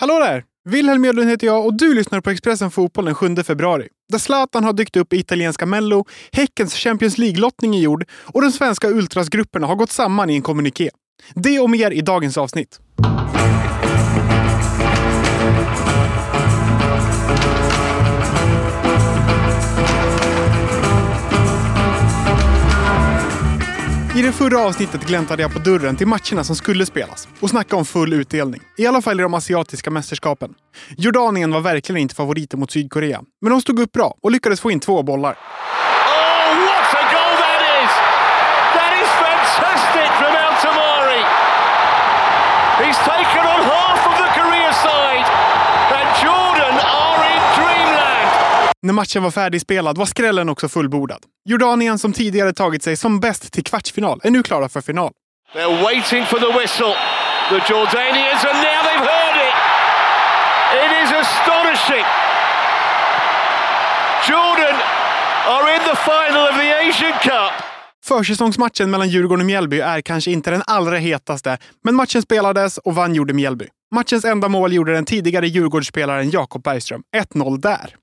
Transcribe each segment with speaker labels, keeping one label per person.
Speaker 1: Hallå där! Wilhelm Edlund heter jag och du lyssnar på Expressen Fotboll den 7 februari. Där Zlatan har dykt upp i italienska Mello, Häckens Champions League-lottning är gjord och de svenska ultrasgrupperna har gått samman i en kommuniké. Det och mer i dagens avsnitt. I det förra avsnittet gläntade jag på dörren till matcherna som skulle spelas och snackade om full utdelning. I alla fall i de asiatiska mästerskapen. Jordanien var verkligen inte favoriter mot Sydkorea, men de stod upp bra och lyckades få in två bollar. När matchen var färdigspelad var skrällen också fullbordad. Jordanien, som tidigare tagit sig som bäst till kvartsfinal, är nu klara för final.
Speaker 2: They're waiting for the whistle. The Jordanians, and now they've heard it. It is astonishing. Jordan are in the final of the Asian Cup.
Speaker 1: Försäsongsmatchen mellan Djurgården och Mjällby är kanske inte den allra hetaste, men matchen spelades och vann gjorde Mjällby. Matchens enda mål gjorde den tidigare Djurgårdsspelaren Jakob Bergström. 1-0 där.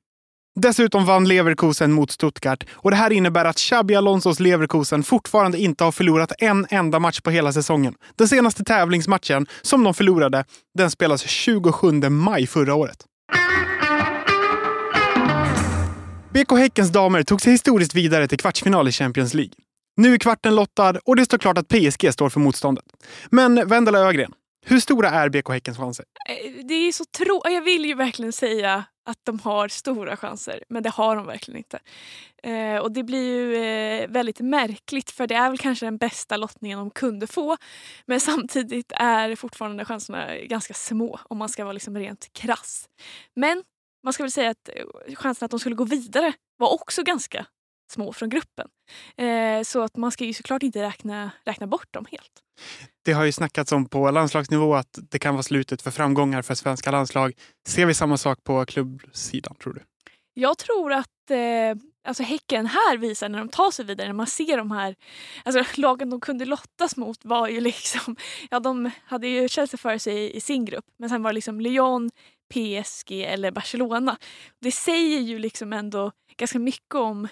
Speaker 1: Dessutom vann Leverkusen mot Stuttgart och det här innebär att Xabi Alonsos Leverkusen fortfarande inte har förlorat en enda match på hela säsongen. Den senaste tävlingsmatchen, som de förlorade, den spelas 27 maj förra året. BK Häckens damer tog sig historiskt vidare till kvartsfinal i Champions League. Nu är kvarten lottad och det står klart att PSG står för motståndet. Men Vendela Ögren, hur stora är BK Häckens chanser?
Speaker 3: Eh, det är så tråkigt. Jag vill ju verkligen säga att de har stora chanser, men det har de verkligen inte. Eh, och det blir ju eh, väldigt märkligt för det är väl kanske den bästa lottningen de kunde få. Men samtidigt är fortfarande chanserna ganska små om man ska vara liksom rent krass. Men man ska väl säga att eh, chansen att de skulle gå vidare var också ganska små från gruppen. Eh, så att man ska ju såklart inte räkna, räkna bort dem helt.
Speaker 1: Det har ju snackats om på landslagsnivå att det kan vara slutet för framgångar för svenska landslag. Ser vi samma sak på klubbsidan, tror du?
Speaker 3: Jag tror att eh, alltså Häcken här visar när de tar sig vidare, när man ser de här alltså lagen de kunde lottas mot var ju liksom, ja de hade ju Chelsea för sig i, i sin grupp men sen var det liksom Lyon, PSG eller Barcelona. Det säger ju liksom ändå ganska mycket om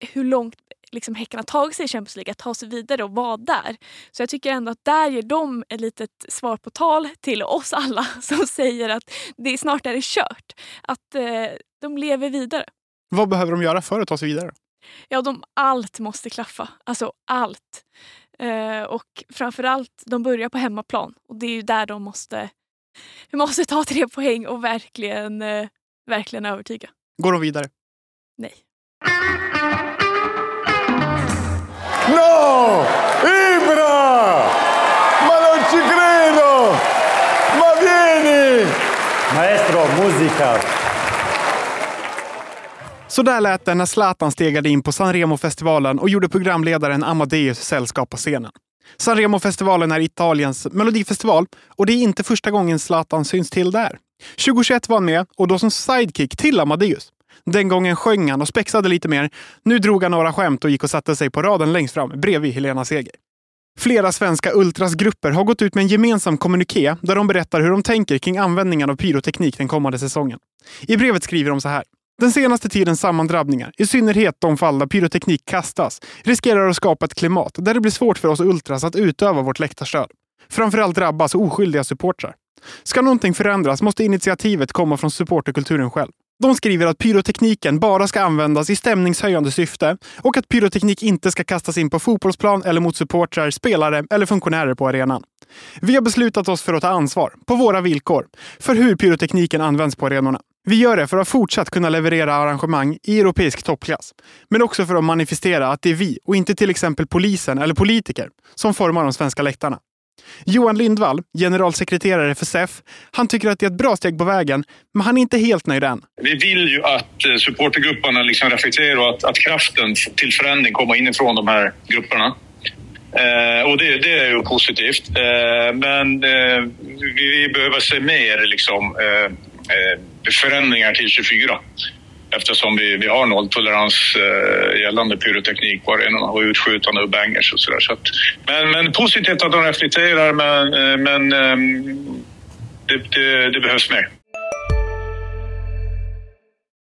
Speaker 3: hur långt liksom Häcken har tagit sig i Champions League, att ta sig vidare och vara där. Så jag tycker ändå att där ger de ett litet svar på tal till oss alla som säger att det snart är det kört. Att eh, de lever vidare.
Speaker 1: Vad behöver de göra för att ta sig vidare?
Speaker 3: Ja, de, allt måste klaffa. Alltså allt. Eh, och framförallt, de börjar på hemmaplan. Och det är ju där de måste, vi måste ta tre poäng och verkligen, eh, verkligen övertyga.
Speaker 1: Går de vidare?
Speaker 3: Nej.
Speaker 4: No! Ibra! Ma non ci credo! Ma vieni!
Speaker 5: Maestro, musica.
Speaker 1: Så där lät det när Zlatan stegade in på Sanremo-festivalen och gjorde programledaren Amadeus sällskap på scenen. Sanremo-festivalen är Italiens melodifestival och det är inte första gången Zlatan syns till där. 2021 var han med och då som sidekick till Amadeus. Den gången sjöng han och spexade lite mer. Nu drog han några skämt och gick och satte sig på raden längst fram bredvid Helena Seger. Flera svenska ultrasgrupper har gått ut med en gemensam kommuniké där de berättar hur de tänker kring användningen av pyroteknik den kommande säsongen. I brevet skriver de så här. Den senaste tidens sammandrabbningar, i synnerhet de fall där pyroteknik kastas, riskerar att skapa ett klimat där det blir svårt för oss ultras att utöva vårt läktarstöd. Framförallt drabbas oskyldiga supportrar. Ska någonting förändras måste initiativet komma från supporterkulturen själv. De skriver att pyrotekniken bara ska användas i stämningshöjande syfte och att pyroteknik inte ska kastas in på fotbollsplan eller mot supportrar, spelare eller funktionärer på arenan. Vi har beslutat oss för att ta ansvar, på våra villkor, för hur pyrotekniken används på arenorna. Vi gör det för att fortsatt kunna leverera arrangemang i europeisk toppklass. Men också för att manifestera att det är vi och inte till exempel polisen eller politiker som formar de svenska läktarna. Johan Lindvall, generalsekreterare för SEF, han tycker att det är ett bra steg på vägen, men han är inte helt nöjd än.
Speaker 6: Vi vill ju att eh, supportergrupperna liksom reflekterar och att, att kraften till förändring kommer inifrån de här grupperna. Eh, och det, det är ju positivt. Eh, men eh, vi, behöver se mer liksom, eh, eh förändringar till 24 eftersom vi, vi har nolltolerans eh, gällande pyroteknik på arenorna och utskjutande och bangers och sådär. Så att, men, men positivt att de reflekterar, men, eh, men ehm, det, det, det behövs mer.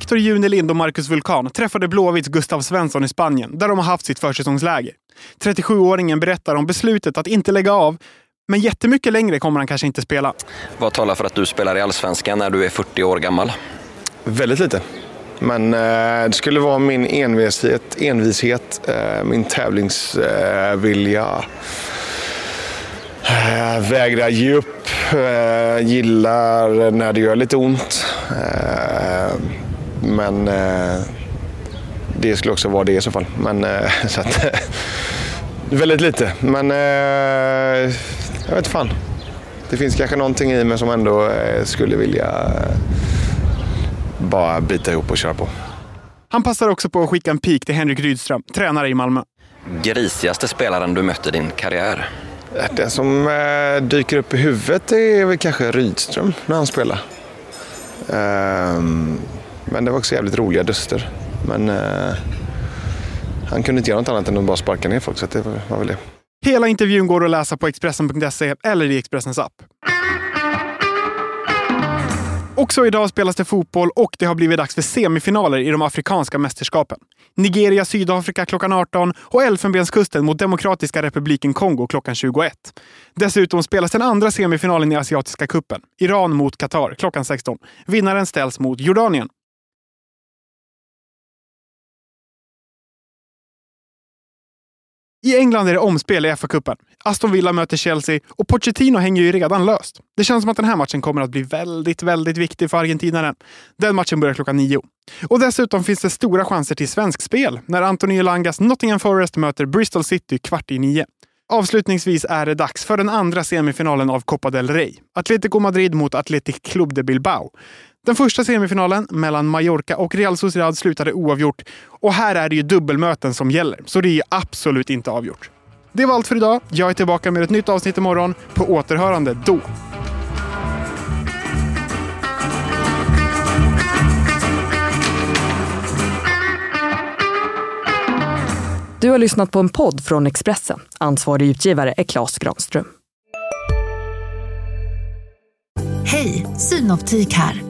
Speaker 1: Hector Junelind och Marcus Vulkan träffade Blåvitts Gustav Svensson i Spanien, där de har haft sitt försäsongsläger. 37-åringen berättar om beslutet att inte lägga av, men jättemycket längre kommer han kanske inte spela.
Speaker 7: Vad talar för att du spelar i Allsvenskan när du är 40 år gammal?
Speaker 8: Väldigt lite. Men eh, det skulle vara min envishet, envishet eh, min tävlingsvilja. Eh, vägra ge upp. Gillar när det gör lite ont. Men eh, det skulle också vara det i så fall. Men, eh, så att, väldigt lite. Men eh, jag vet fan. Det finns kanske någonting i mig som ändå eh, skulle vilja eh, bara bita ihop och köra på.
Speaker 1: Han passar också på att skicka en pik till Henrik Rydström, tränare i Malmö.
Speaker 7: Grisigaste spelaren du mött i din karriär?
Speaker 8: Det som eh, dyker upp i huvudet är väl kanske Rydström när han spelar. Ehm, men det var också jävligt roliga duster. Men eh, han kunde inte göra något annat än att bara sparka ner folk, så det var, var väl det.
Speaker 1: Hela intervjun går att läsa på Expressen.se eller i Expressens app. Också idag spelas det fotboll och det har blivit dags för semifinaler i de afrikanska mästerskapen. Nigeria, Sydafrika klockan 18 och Elfenbenskusten mot Demokratiska republiken Kongo klockan 21. Dessutom spelas den andra semifinalen i Asiatiska kuppen. Iran mot Qatar klockan 16. Vinnaren ställs mot Jordanien. I England är det omspel i FA-cupen. Aston Villa möter Chelsea och Pochettino hänger ju redan löst. Det känns som att den här matchen kommer att bli väldigt, väldigt viktig för argentinaren. Den matchen börjar klockan nio. Och dessutom finns det stora chanser till svensk spel när Antonio Langas Nottingham Forest möter Bristol City kvart i nio. Avslutningsvis är det dags för den andra semifinalen av Copa del Rey. Atletico Madrid mot Athletic Club de Bilbao. Den första semifinalen mellan Mallorca och Real Sociedad slutade oavgjort. Och här är det ju dubbelmöten som gäller, så det är ju absolut inte avgjort. Det var allt för idag. Jag är tillbaka med ett nytt avsnitt imorgon. På återhörande då.
Speaker 9: Du har lyssnat på en podd från Expressen. Ansvarig utgivare är Klas Granström.
Speaker 10: Hej, Synoptik här.